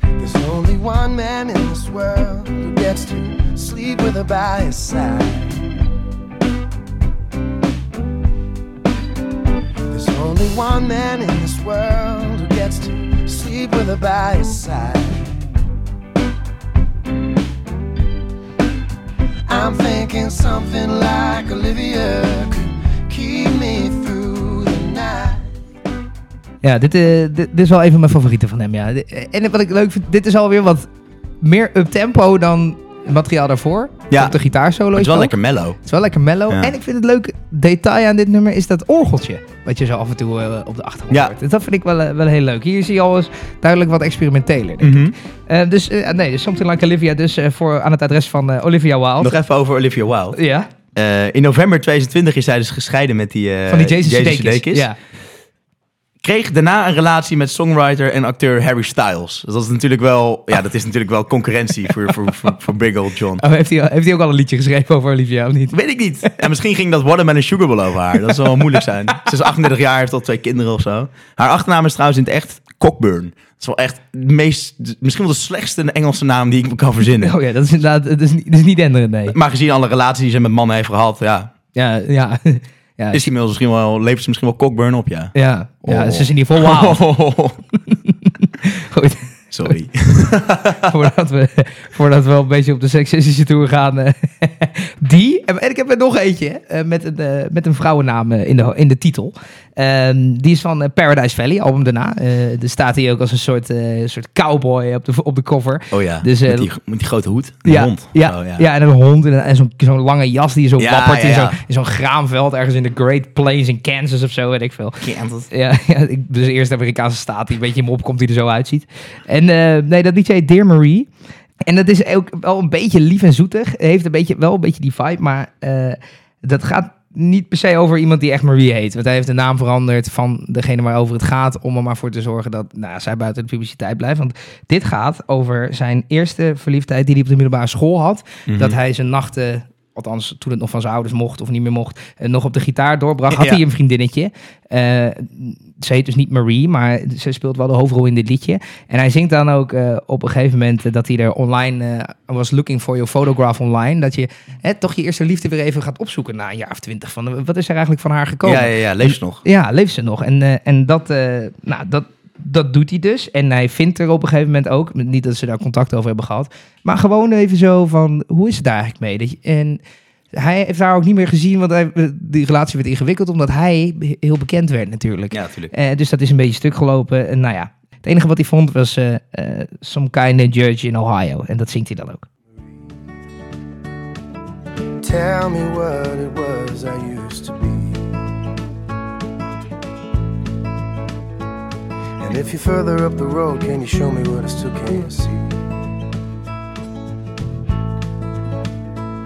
There's only one man in this world who gets to sleep with her by his side. There's only one man in this world who gets to sleep with her by his side. I'm thinking something like Olivia could keep me through the night. Ja, dit, eh, dit, dit is wel een van mijn favorieten van hem, ja. En wat ik leuk vind, dit is alweer wat meer up-tempo dan het materiaal daarvoor. Ja. Op de gitaarsolo Het is wel ook. lekker mellow. Het is wel lekker mellow. Ja. En ik vind het leuk detail aan dit nummer is dat orgeltje. Wat je zo af en toe eh, op de achtergrond Ja. hoort. Dus Dat vind ik wel, eh, wel heel leuk. Hier zie je al eens duidelijk wat experimenteler. denk ik. Mhm. Eh, dus nee, dus Something Like Olivia. Dus voor, aan het adres van Olivia Wilde. Nog even over Olivia Wilde. Ja, in november 2020 is zij dus gescheiden met die, van die Jason. Sudeikis. Ja. Kreeg daarna een relatie met songwriter en acteur Harry Styles. Dus dat is natuurlijk wel, ja, dat is natuurlijk wel concurrentie voor, voor, voor, voor Big Old John. Oh, heeft, hij, heeft hij ook al een liedje geschreven over Olivia, of niet? Weet ik niet. En misschien ging dat Watermelon Sugar wel over haar. Dat zou wel moeilijk zijn. Ze is 38 jaar, heeft al twee kinderen of zo. Haar achternaam is trouwens in het echt Cockburn. Dat is wel echt de meest, misschien wel de slechtste Engelse naam die ik me kan verzinnen. Oh ja, dat is inderdaad dat is, niet- dat is niet denderend, nee. Maar gezien alle relaties die ze met mannen heeft gehad, ja, Ja, ja. Ja, is die misschien wel, levert ze misschien wel Cockburn op, ja. ja, ja Oh. ze is in ieder geval wauw. Goed, Sorry. voordat we, voordat we wel een beetje op de seksistische tour gaan. eh, die, en ik heb er nog eentje, eh, met, een, eh, met een vrouwennaam in, de, in de titel. Ehm, die is van eh, Paradise Valley, album daarna. Eh er staat hij ook als een soort, eh, soort cowboy op de, op de cover. Oh ja, Dus, met, die, met die grote hoed. Een Ja, hond. ja, Oh, ja. en een hond en, en zo'n zo'n lange jas die zo Ja, wappert in ja, zo'n ja. in zo'n graanveld ergens in de Great Plains in Kansas of zo, weet ik veel. Kansas. Ja, ja ik- dus eerst de Amerikaanse staat die een beetje in me opkomt die er zo uitziet. En nee, dat liedje heet Dear Marie. En dat is ook wel een beetje lief en zoetig. Heeft een beetje, wel een beetje die vibe, maar dat gaat niet per se over iemand die echt Marie heet. Want hij heeft de naam veranderd van degene waarover het gaat... om er maar voor te zorgen dat nou, zij buiten de publiciteit blijft. Want dit gaat over zijn eerste verliefdheid die hij op de middelbare school had. Mhm. Dat hij zijn nachten, althans toen het nog van zijn ouders mocht of niet meer mocht, eh, nog op de gitaar doorbracht. Had Ja. hij een vriendinnetje. Eh, ze heet dus niet Marie, maar ze speelt wel de hoofdrol in dit liedje. En hij zingt dan ook eh, op een gegeven moment dat hij er online was looking for your photograph online. Dat je hè, toch je eerste liefde weer even gaat opzoeken na een jaar of twintig. Van, wat is er eigenlijk van haar gekomen? Ja, ja, ja, leef ze nog. Ja, leeft ze nog. En, en dat, nou, dat, dat doet hij dus. En hij vindt er op een gegeven moment ook, niet dat ze daar contact over hebben gehad, maar gewoon even zo van, hoe is het daar eigenlijk mee? En hij heeft haar ook niet meer gezien, want hij, die relatie werd ingewikkeld, omdat hij heel bekend werd natuurlijk. Ja, natuurlijk. Eh, dus dat is een beetje stuk gelopen. En nou ja, het enige wat hij vond was eh eh, Some Kind of Judge in Ohio. En dat zingt hij dan ook. Tell me what it was I used to be. And if you're further up the road, can you show me what I still can't see?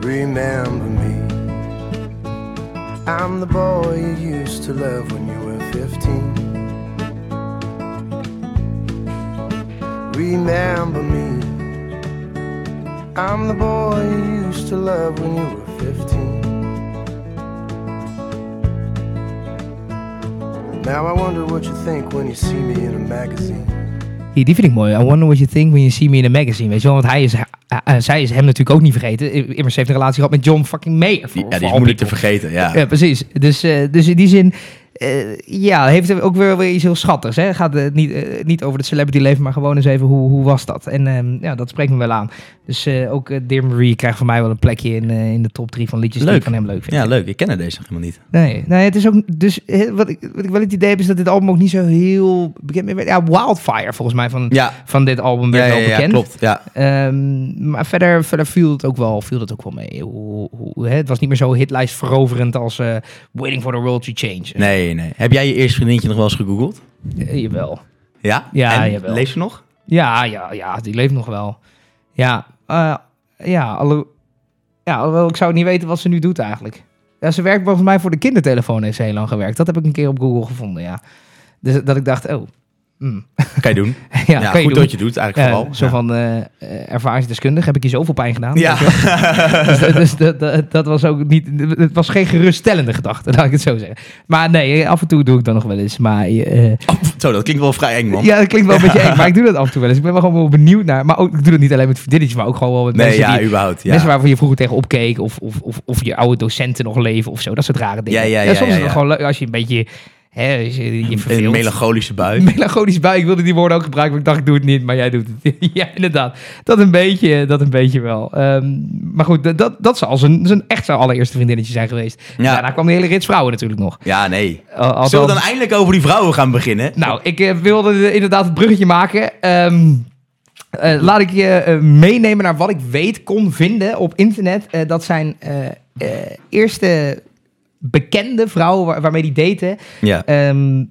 Remember me. I'm the boy you used to love when you were 15. Remember me. I'm the boy you used to love when you were 15. Now I wonder what you think when you see me in a magazine. Die, die vind ik mooi. I wonder what you think when you see me in a magazine. Weet je wel, want hij is, zij is hem natuurlijk ook niet vergeten. Immers heeft een relatie gehad met John fucking Mayer. voor- Ja, die is moeilijk te vergeten, ja. Ja, precies. Dus, eh, dus in die zin, eh, ja, heeft ook weer, weer iets heel schattigs. Hè? Gaat het niet, eh, niet over het celebrity leven, maar gewoon eens even hoe, hoe was dat? En ehm, ja, dat spreekt me wel aan. Dus eh, ook Dear Marie krijgt van mij wel een plekje in, in de top drie van liedjes die Leuk. ik van hem leuk vind. Ja, leuk. Ik ken deze nog helemaal niet. Nee, nee, het is ook. Dus wat ik, wat ik wel het idee heb, is dat dit album ook niet zo heel bekend is. Ja, Wildfire volgens mij van, Ja, van dit album werd ja, ja, wel ja, bekend. klopt. Ja. Ehm, maar verder, verder viel, het ook wel, viel het ook wel mee. Hoe, hoe, hè? Het was niet meer zo hitlijst veroverend als Waiting for the World to Change. Nee, Heb jij je eerste vriendinnetje nog wel eens gegoogeld? Eh, jawel. Ja? Ja, en, jawel. Leeft ze nog? Ja, ja, ja, die leeft nog wel. Ja, eh, ja, alle, ja, alhoewel ik zou niet weten wat ze nu doet eigenlijk. Ja, ze werkt volgens mij voor de kindertelefoon, heeft ze heel lang gewerkt. Dat heb ik een keer op Google gevonden, ja. Dus dat ik dacht, oh, hmm. Kan je doen. ja, Ja, kan je goed doen. dat je doet eigenlijk vooral. zo ja. van eh, eh, ervaringsdeskundig heb ik je zoveel pijn gedaan. Ja. Dus dus dat, dat, dat was ook niet. Het was geen geruststellende gedachte, laat ik het zo zeggen. Maar nee, af en toe doe ik dat nog wel eens. Maar eh, Zo, dat klinkt wel vrij eng, man. ja, dat klinkt wel een beetje eng, maar ik doe dat af en toe wel eens. Ik ben wel gewoon wel benieuwd naar. Maar ook, ik doe dat niet alleen met vriendinnetjes, maar ook gewoon wel met nee, mensen ja, die. überhaupt. Mensen waarvan je vroeger tegen opkeek, of, of, of, of je oude docenten nog leven of zo. Dat soort rare dingen. Ja, ja, ja, soms is het gewoon leuk als je een beetje. Hè, je, je een melancholische bui. Melancholisch bij. Ik wilde die woorden ook gebruiken, maar ik dacht, ik doe het niet. Maar jij doet het. ja, inderdaad. Dat een beetje, dat een beetje wel. Ehm, maar goed, dat, dat, zal zijn, zijn echt zijn allereerste vriendinnetje zijn geweest. Ja. Daarna kwam de hele rits vrouwen natuurlijk nog. Ja, nee. Althans- Zullen we dan eindelijk over die vrouwen gaan beginnen? Nou, ik eh, wilde eh, inderdaad het bruggetje maken. Ehm, eh, laat ik je eh, meenemen naar wat ik weet kon vinden op internet. Eh, dat zijn eh, eh, eerste bekende vrouwen waar- waarmee die daten. Ja. Ehm,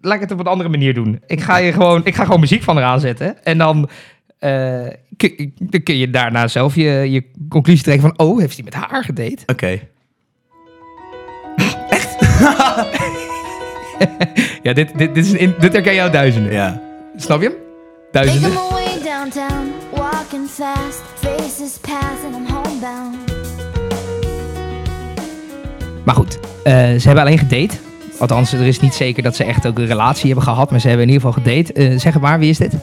laat ik het op een andere manier doen. Ik ga, je gewoon, ik ga gewoon muziek van haar aanzetten. En dan, eh, kun, dan kun je daarna zelf je, je conclusie trekken van... Oh, heeft hij met haar gedate? Oké. Ja, dit, dit, dit, is een, dit herken jou duizenden. Ja. Snap je hem? Making Duizenden. my way downtown, walking fast, faces pass and I'm homebound. Maar goed, eh, ze hebben alleen gedate. Althans, er is niet zeker dat ze echt ook een relatie hebben gehad, maar ze hebben in ieder geval gedate. Eh, zeg het maar, wie is dit?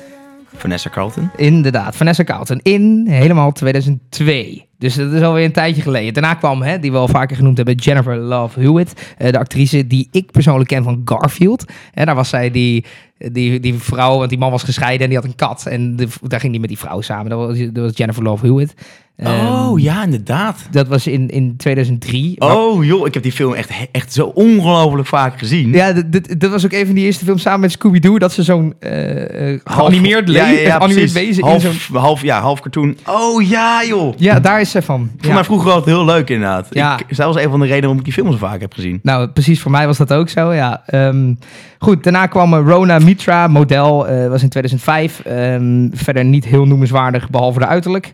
Vanessa Carlton. Inderdaad, Vanessa Carlton in helemaal 2002. Dus dat is alweer een tijdje geleden. Daarna kwam, hè, die we al vaker genoemd hebben, Jennifer Love Hewitt. eh, de actrice die ik persoonlijk ken van Garfield. En daar was zij die, die, die vrouw, want die man was gescheiden en die had een kat. En de, daar ging die met die vrouw samen. Dat was, dat was Jennifer Love Hewitt. Ehm, oh, ja, inderdaad. Dat was in, in 2003. Maar- Oh, joh, ik heb die film echt, echt zo ongelooflijk vaak gezien. Ja, dat- dat- dat was ook een van die eerste films samen met Scooby-Doo. Dat ze zo'n eh, geanimeerd, ja, ja, ja, precies. wezen in half, zo'n... half, ja, half cartoon. Oh, ja, joh. Ja, daar is ze van. Vond Ja. mij vroeger altijd heel leuk, inderdaad. Ja. Ik, zij was een van de redenen waarom ik die film zo vaak heb gezien. Nou, precies voor mij was dat ook zo, ja. Ehm, goed, daarna kwam eh, Rona Mitra, model, eh, was in 2005. Ehm, verder niet heel noemenswaardig, behalve de uiterlijk.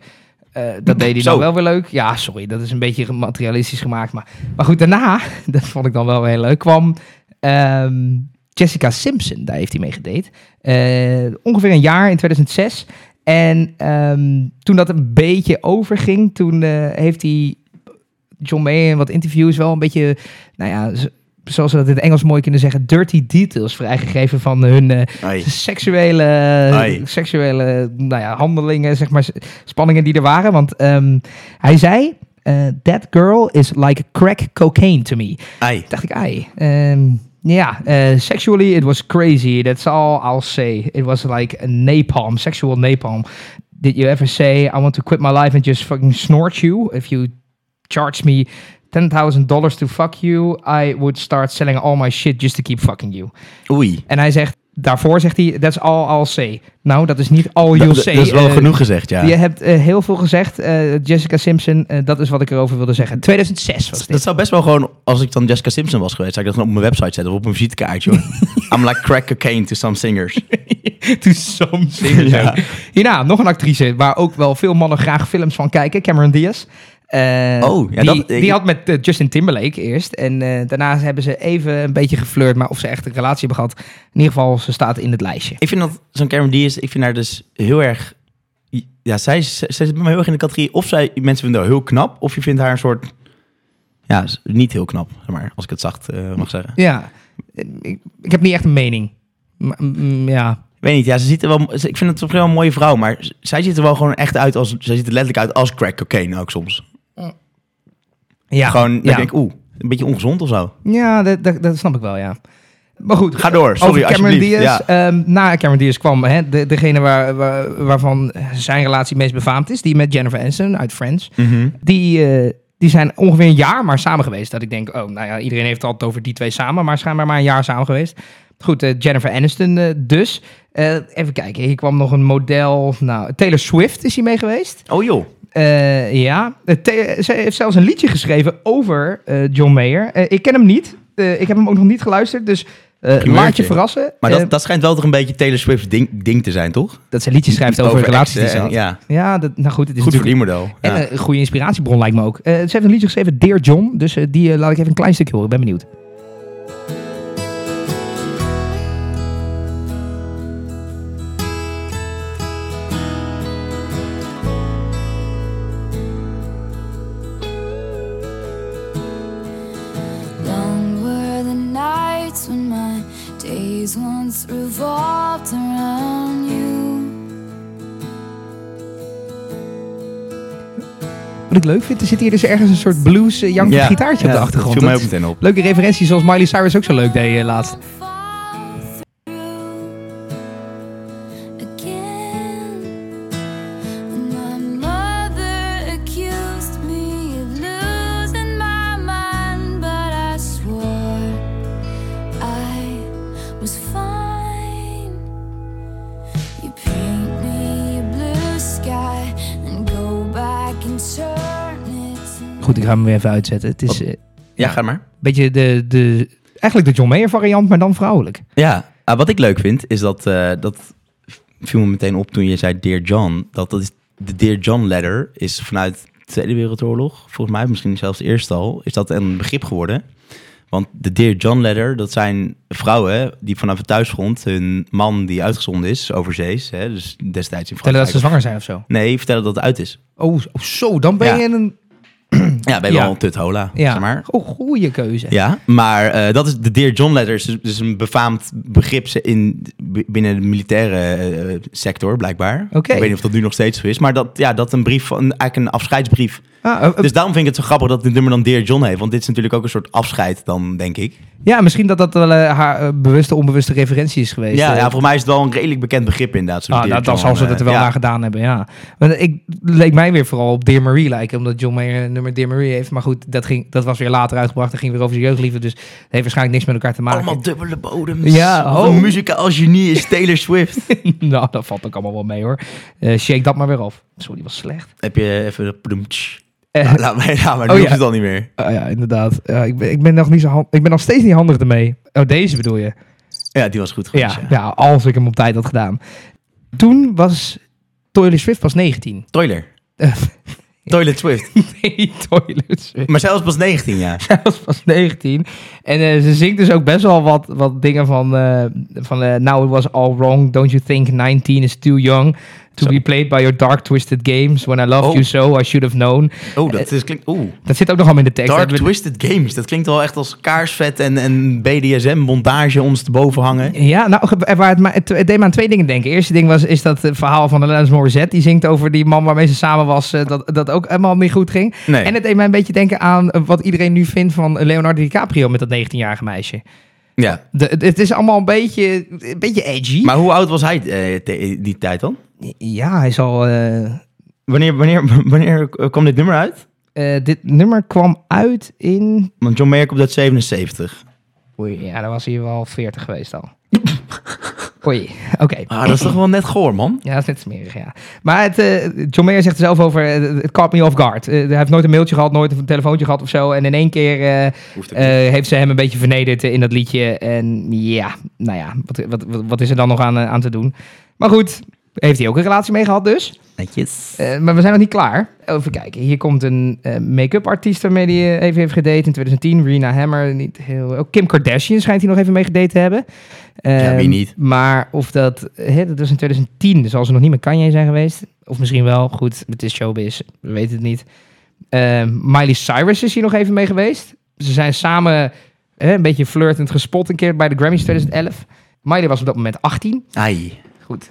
Eh, dat deed hij dan wel weer leuk. Ja, sorry, dat is een beetje materialistisch gemaakt. Maar, maar goed, daarna, dat vond ik dan wel weer heel leuk, kwam ehm, Jessica Simpson. Daar heeft hij mee gedate. Eh, ongeveer een jaar in 2006. En ehm, toen dat een beetje overging, toen eh, heeft hij John Mayer in wat interviews wel een beetje, nou ja, zoals ze dat in het Engels mooi kunnen zeggen, dirty details vrijgegeven van hun eh, seksuele, Ai. seksuele nou ja, handelingen, zeg maar, spanningen die er waren. Want ehm, hij zei, eh, that girl is like crack cocaine to me. Ai. Dacht ik, ai. ja, eh, sexually it was crazy. That's all I'll say. It was like a napalm, sexual napalm. Did you ever say, I want to quit my life and just fucking snort you? If you charge me $10,000 to fuck you, I would start selling all my shit just to keep fucking you. Oei. En hij zegt, daarvoor zegt hij, that's all I'll say. Nou, dat is niet all you'll Dat, say. dat is wel Eh, genoeg gezegd, ja. Je hebt eh, heel veel gezegd, eh, Jessica Simpson. dat is wat ik erover wilde zeggen. 2006 was Dat dit. zou best wel gewoon, als ik dan Jessica Simpson was geweest, zou ik dat op mijn website zetten of op mijn visitekaartje. I'm like crack cocaine to some singers. To some singers. Ja. Hierna, nog een actrice waar ook wel veel mannen graag films van kijken. Cameron Diaz. Eh, Oh, ja, die, dat- die had met eh, Justin Timberlake eerst. En eh, daarna hebben ze even een beetje geflirt. Maar of ze echt een relatie hebben gehad. In ieder geval, ze staat in het lijstje. Ik vind dat zo'n Cameron Diaz, ik vind haar dus heel erg... Ja, zij, zij zij zit bij mij heel erg in de categorie... Of zij, mensen vinden haar heel knap, of je vindt haar een soort... Ja, niet heel knap, zeg maar, als ik het zacht mag zeggen. Ja, ik, ik heb niet echt een mening. Maar, mm, ja, Ik weet niet, ja, ze ziet er wel... Ik vind het toch wel een mooie vrouw, maar zij ziet er wel gewoon echt uit als... Zij ziet er letterlijk uit als crack cocaine ook soms. Ja, gewoon, ja. denk ik, oeh, een beetje ongezond of zo. Ja, dat, dat, dat snap ik wel, ja. Maar goed, Ga door, sorry, over Cameron. Diaz. Ja. ehm, na Cameron Diaz kwam hè, de, degene waar, waar- waarvan zijn relatie meest befaamd is. Die met Jennifer Aniston uit Friends. Die, eh, die zijn ongeveer een jaar maar samen geweest. Dat ik denk, oh, nou ja, iedereen heeft het altijd over die twee samen. Maar schijnbaar maar een jaar samen geweest. Goed, eh, Jennifer Aniston eh, dus. Eh, even kijken, hier kwam nog een model. Nou, Taylor Swift is hier mee geweest. Oh joh. Ja, ze heeft zelfs een liedje geschreven over John Mayer. Ik ken hem niet. Ik heb hem ook nog niet geluisterd, dus laat je verrassen. Maar dat, dat schijnt wel toch een beetje Taylor Swift's ding, ding te zijn, toch? dat ze liedjes schrijft over, relaties die ze. Ja, Ja, dat, nou goed, het is goed verdienmodel. En een goede inspiratiebron lijkt me ook. Ze heeft een liedje geschreven, Dear John. Dus die laat ik even een klein stukje horen. Ik ben benieuwd. Once revolved around you. Wat ik leuk vind, er zit hier dus ergens een soort blues uh, jankend Ja, gitaartje op de achtergrond. Dat viel mij Dat- ook meteen op. Leuke referentie zoals Miley Cyrus ook zo leuk deed eh, laatst. To Goed, ik ga hem weer even uitzetten. Het is eh, een Ja, ga maar. beetje de, de, eigenlijk de John Mayer variant, maar dan vrouwelijk. Ja, ah, wat ik leuk vind, is dat, eh, dat viel me meteen op toen je zei Dear John. Dat, dat is, de Dear John letter is vanuit de Tweede Wereldoorlog, volgens mij misschien zelfs eerst al, is dat een begrip geworden. Want de Dear John letter, dat zijn vrouwen die vanaf het thuisfront hun man die uitgezonden is, overzees, hè, dus destijds in Vertellen dat ze Frankrijk. zwanger zijn of zo. Nee, vertellen dat het uit is. Oh, oh, zo, dan ben Ja. je een... Ja, bij Ja. wel een tuthola, Ja, zeg maar. oh, goede keuze. Ja, maar eh, dat is de Dear John letters. Dus, dus een befaamd begrip in, binnen de militaire eh, sector, blijkbaar. Oké. Ik weet niet of dat nu nog steeds zo is. Maar dat, ja, dat een brief, van, eigenlijk een afscheidsbrief. Ah, eh, Dus daarom vind ik het zo grappig dat dit nummer dan Dear John heeft. Want dit is natuurlijk ook een soort afscheid dan, denk ik. ja, misschien dat dat wel eh, haar eh, bewuste, onbewuste referentie is geweest. Ja, Eh, ja, volgens mij is het wel een redelijk bekend begrip inderdaad. Ah, nou, dan zal ze het er wel ja. naar gedaan hebben, ja. Maar ik leek mij weer vooral op Dear Marie lijken, omdat John Mayer nummer Dear Marie heeft. Maar goed, dat, ging, dat was weer later uitgebracht. Dat ging weer over zijn jeugdliefde, dus het heeft waarschijnlijk niks met elkaar te maken. Allemaal dubbele bodems. Ja, oh. een muzikaal genie is Taylor Swift. nou, dat valt ook allemaal wel mee hoor. Shake dat maar weer af. Sorry, die was slecht. Heb je even... Eh, Laat mij, laat maar, Oh, nu ja. hoeft het al niet meer. ah, ja, inderdaad. Ja, ik, ben, ik, ben nog niet zo hand, ik ben nog steeds niet handig ermee. Oh, deze bedoel je? Ja, die was goed Ja, geweest. ja. als ik hem op tijd had gedaan. Toen was Taylor Swift pas 19. Toiler. Toilet Swift. nee, Taylor Swift. Maar zelfs pas 19 jaar. Zij was pas 19. En eh, ze zingt dus ook best wel wat, wat dingen van... eh, van Now it was all wrong. Don't you think 19 is too young... To be played by your dark twisted games. When I loved Oh. you so, I should have known. Oh, dat is, klinkt... Oeh. Dat zit ook nog allemaal in de tekst. Dark Twisted Games. Dat klinkt wel echt als kaarsvet en, en BDSM-montage ons te boven hangen. Ja, nou, ge- waar het, het, het deed me aan twee dingen denken. Eerste ding was, is dat het verhaal van Alanis Morissette. Die zingt over die man waarmee ze samen was. eh, dat, dat ook helemaal niet goed ging. Nee. En het deed mij een beetje denken aan eh, wat iedereen nu vindt van Leonardo DiCaprio met dat 19-jarige meisje. Ja. De, het- is allemaal een beetje, een beetje edgy. Maar hoe oud was hij eh, die tijd dan? Ja, hij zal... eh, Wanneer, wanneer, wanneer kwam dit nummer uit? eh, dit nummer kwam uit in... Want John Mayer komt uit 77. Oei, ja, dan was hij wel 40 geweest al. Oei, oké. Ah, dat is toch wel net goor, man? Ja, dat is net smerig, ja. Maar het, eh, John Mayer zegt er zelf over, het caught me off guard. Hij heeft nooit een mailtje gehad, nooit een telefoontje gehad of zo. En in één keer heeft ze hem een beetje vernederd in dat liedje. En ja, nou ja, wat, wat, wat, wat is er dan nog aan, aan te doen? Maar goed, heeft hij ook een relatie mee gehad dus. Netjes. Eh, maar we zijn nog niet klaar. Even kijken, hier komt een eh, make-up artiest waarmee hij eh, even heeft gedate in 2010. Rina Hammer, niet heel... Ook Kim Kardashian schijnt hij nog even mee gedate te hebben. Ja, wie Ehm, niet? Maar of dat... Hè, dat was in 2010, dus zal ze nog niet met Kanye zijn geweest. Of misschien wel, goed, het is showbiz, we weten het niet. Ehm, Miley Cyrus is hier nog even mee geweest. Ze zijn samen hè, een beetje flirtend gespot een keer bij de Grammys 2011. Miley was op dat moment 18. Ai. Goed.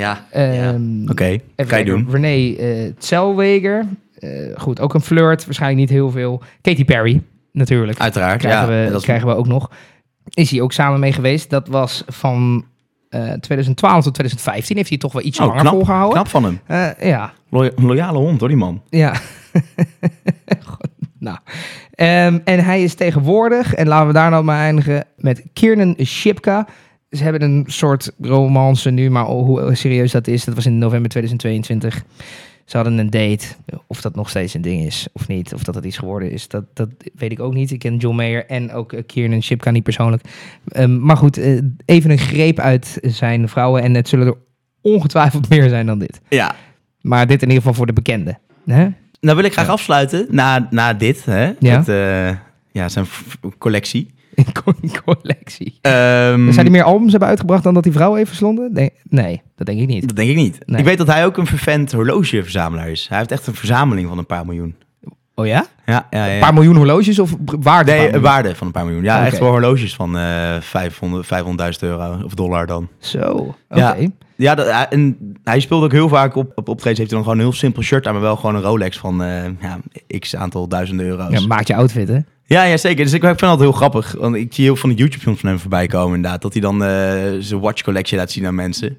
Ja. Ehm, Oké, Even kan je doen. René eh Zellweger. Eh, goed, ook een flirt. Waarschijnlijk niet heel veel. Katy Perry, natuurlijk. Uiteraard, krijgen, ja. we, dat krijgen we ook nog. Is hij ook samen mee geweest. Dat was van eh 2012 tot 2015. Heeft hij toch wel iets Oh, langer knap, volgehouden. knap van hem. Eh, ja, loyale hond, hoor, die man. ja. Goed, nou. Ehm, en hij is tegenwoordig, en laten we daar nou maar eindigen, met Kiernan Shipka. Ze hebben een soort romance nu, maar hoe serieus dat is, dat was in november 2022. Ze hadden een date. Of dat nog steeds een ding is of niet, of dat het iets geworden is, dat, dat weet ik ook niet. Ik ken John Mayer en ook eh, Kiernan Shipka niet persoonlijk. Ehm, maar goed, eh, even een greep uit zijn vrouwen en het zullen er ongetwijfeld meer zijn dan dit. Ja. Maar dit in ieder geval voor de bekende. Hè? Nou wil ik graag afsluiten na, na dit, hè. Ja. Het, eh, ja, zijn collectie. Collectie. Zou hij meer albums hebben uitgebracht dan dat die vrouwen even verslonden? Nee, nee dat denk ik niet. Dat denk ik niet. Nee. Ik weet dat hij ook een vervent horlogeverzamelaar is. Hij heeft echt een verzameling van een paar miljoen. Oh ja? Ja, ja, ja. Een paar miljoen horloges of waarde? Nee, van? waarde van een paar miljoen. Ja, Oké. echt wel horloges van eh 500, 500.000 euro of dollar dan. Zo, oké. Ja. Ja, dat, hij- en hij speelde ook heel vaak op, op optredens. Heeft hij dan gewoon een heel simpel shirt aan, maar wel gewoon een Rolex van eh, ja, x aantal duizenden euro's. Ja, maakt je outfit, hè? Ja, ja, zeker. Dus ik, ik vind altijd heel grappig. Want ik zie heel veel van de YouTube-films van hem voorbij komen, inderdaad. Dat hij dan eh, zijn watch collection laat zien aan mensen.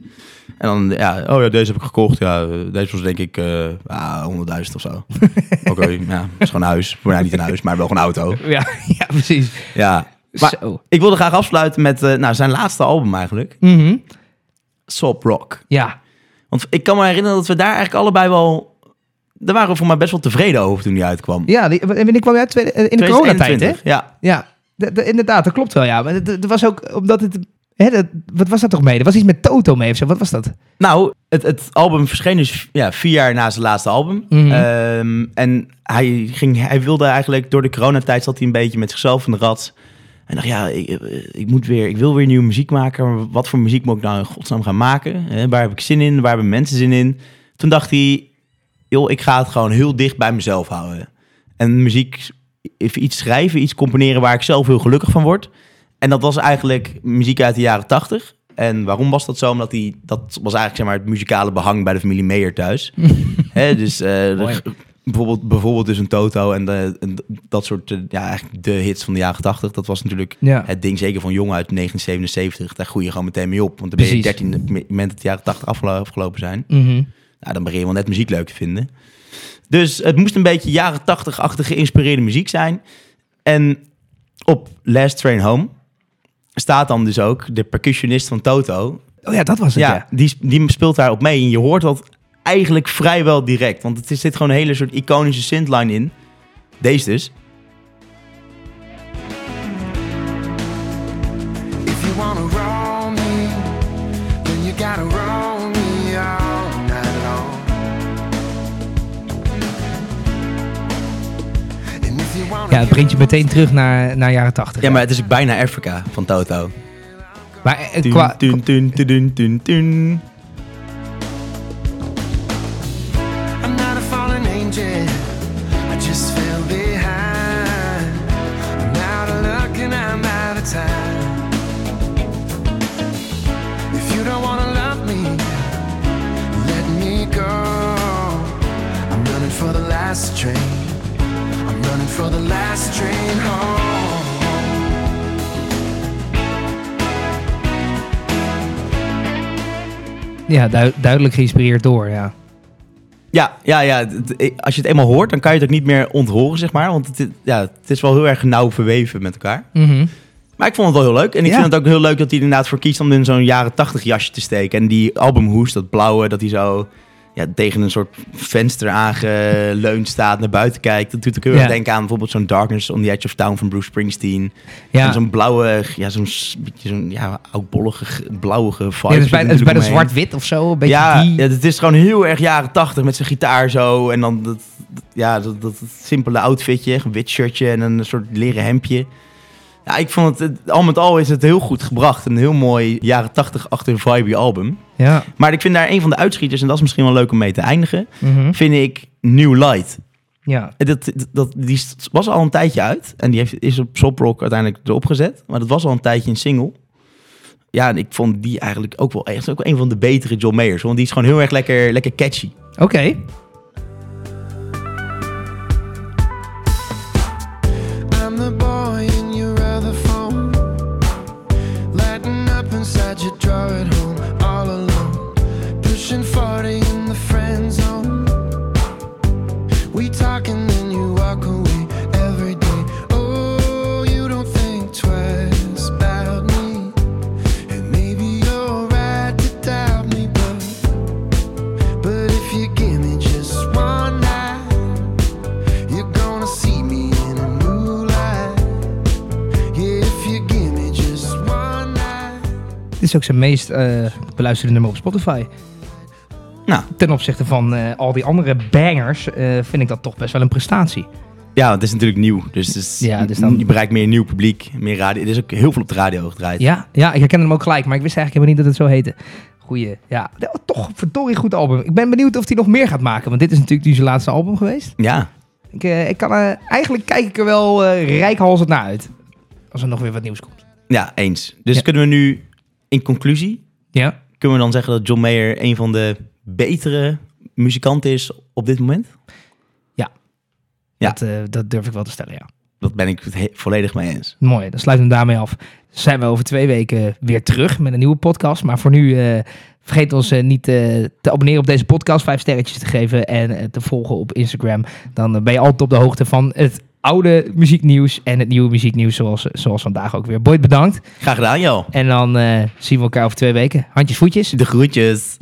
En dan, ja, oh ja, deze heb ik gekocht. Ja, eh, deze was denk ik eh ah, 100.000 of zo. Oké, ja, is gewoon een huis. Nou, niet een huis, maar wel gewoon een auto. Ja, ja precies. Ja. Maar Zo. ik wilde graag afsluiten met eh, nou, zijn laatste album eigenlijk. Mhm. Soap Rock. Ja, Want ik kan me herinneren dat we daar eigenlijk allebei wel... Daar waren we voor mij best wel tevreden over toen die uitkwam. ja die, en wanneer kwam uit? Tweede- In de coronatijd, hè? 2021, Ja. Ja, de- de- inderdaad, dat klopt wel, ja. Maar er was ook, omdat het... Hè, dat, wat was dat toch mee? Er was iets met Toto mee of zo. Wat was dat? Nou, het, het album verscheen dus ja, vier jaar na zijn laatste album. Mhm. Ehm, en hij, ging, hij wilde eigenlijk door de coronatijd zat hij een beetje met zichzelf in de rat. En dacht, ja, ik, ik, moet weer, ik wil weer nieuwe muziek maken. Maar wat voor muziek moet ik nou in godsnaam gaan maken? Waar heb ik zin in? Waar hebben mensen zin in? Toen dacht hij, joh, ik ga het gewoon heel dicht bij mezelf houden. En muziek, even iets schrijven, iets componeren waar ik zelf heel gelukkig van word. En dat was eigenlijk muziek uit de jaren tachtig. En waarom was dat zo? Omdat die, dat was eigenlijk zeg maar, het muzikale behang bij de familie Meijer thuis. Hè, dus eh, de- bijvoorbeeld, bijvoorbeeld dus een Toto en, de, en dat soort, eh, ja, eigenlijk de hits van de jaren tachtig. Dat was natuurlijk Ja. het ding zeker van jongen uit 1977. Daar groei je gewoon meteen mee op. Want dan ben je Precies. 13 het moment dat de jaren 80 afgelo- afgelopen zijn. Mhm. Nou, dan begin je wel net muziek leuk te vinden. Dus het moest een beetje jaren 80-achtige geïnspireerde muziek zijn. En op Last Train Home staat dan dus ook de percussionist van Toto. Oh ja, dat was het, Ja, ja. Die, die speelt daarop mee. En je hoort dat eigenlijk vrijwel direct. Want het is, zit gewoon een hele soort iconische synthline in. Deze dus. Ja, het brengt je meteen terug naar, naar jaren 80. Ja, maar het is bijna Africa van Toto. Maar eh, qua, tun, tun. I'm ja, du- duidelijk geïnspireerd door, ja. Ja, ja, ja. het- Als je het eenmaal hoort, dan kan je het ook niet meer onthoren, zeg maar. Want het, ja, het is wel heel erg nauw verweven met elkaar. Mhm. Maar ik vond het wel heel leuk. En ik Ja. vind het ook heel leuk dat hij er inderdaad voor kiest om in zo'n jaren tachtig jasje te steken. En die albumhoes, dat blauwe, dat hij zo ja, tegen een soort venster aangeleund staat, naar buiten kijkt. Dat doet ook heel Ja. erg denken aan bijvoorbeeld zo'n Darkness on the Edge of Town van Bruce Springsteen. En Ja, zo'n blauwe, ja, zo'n zo'n ja, oudbollige, blauwige vibe. ja het is bijna, natuurlijk omheen. zwart-wit of zo. Een beetje Ja, die... ja, het is gewoon heel erg jaren tachtig met zijn gitaar zo. En dan dat, dat- ja, dat, dat simpele outfitje, een wit shirtje en een soort leren hemdje. Ja, ik vond het, al met al is het heel goed gebracht. Een heel mooi jaren tachtig achter vibe album. Ja. Maar ik vind daar een van de uitschieters, en dat is misschien wel leuk om mee te eindigen, Mhm. vind ik New Light. ja. En Dat, dat, die was al een tijdje uit. En die heeft, is op Soprock uiteindelijk erop gezet. Maar dat was al een tijdje een single. Ja, en ik vond die eigenlijk ook wel echt ook een van de betere John Mayers. Want die is gewoon heel erg lekker, lekker catchy. Oké. Inside your drawer at home, Dit is ook zijn meest eh, beluisterde nummer op Spotify. Nou, Ten opzichte van eh, al die andere bangers eh, vind ik dat toch best wel een prestatie. ja, het is natuurlijk nieuw. Dus, het is, Ja, dus dan- je bereikt meer nieuw publiek, meer radio. Er is ook heel veel op de radio gedraaid. Ja, ja, ik herkende hem ook gelijk, maar ik wist eigenlijk helemaal niet dat het zo heette. Goeie, ja. Toch een verdorie goed album. Ik ben benieuwd of hij nog meer gaat maken, want dit is natuurlijk nu zijn laatste album geweest. Ja, Ik, ik kan, eigenlijk kijk ik er wel eh rijkhalsend naar uit. Als er nog weer wat nieuws komt. ja eens. Dus Ja. kunnen we nu in conclusie, Ja? kunnen we dan zeggen dat John Mayer een van de betere muzikanten is op dit moment? Ja. Dat, eh, dat durf ik wel te stellen, ja. Dat ben ik het he- volledig mee eens. Mooi, dan sluiten we hem daarmee af. Zijn we over twee weken weer terug met een nieuwe podcast. Maar voor nu eh, vergeet ons eh, niet te abonneren op deze podcast. Vijf sterretjes te geven en te volgen op Instagram. Dan ben je altijd op de hoogte van het oude muzieknieuws en het nieuwe muzieknieuws. Zoals, zoals vandaag ook weer. Boyd, bedankt. Graag gedaan, joh. En dan eh, zien we elkaar over twee weken. Handjes, voetjes. De groetjes.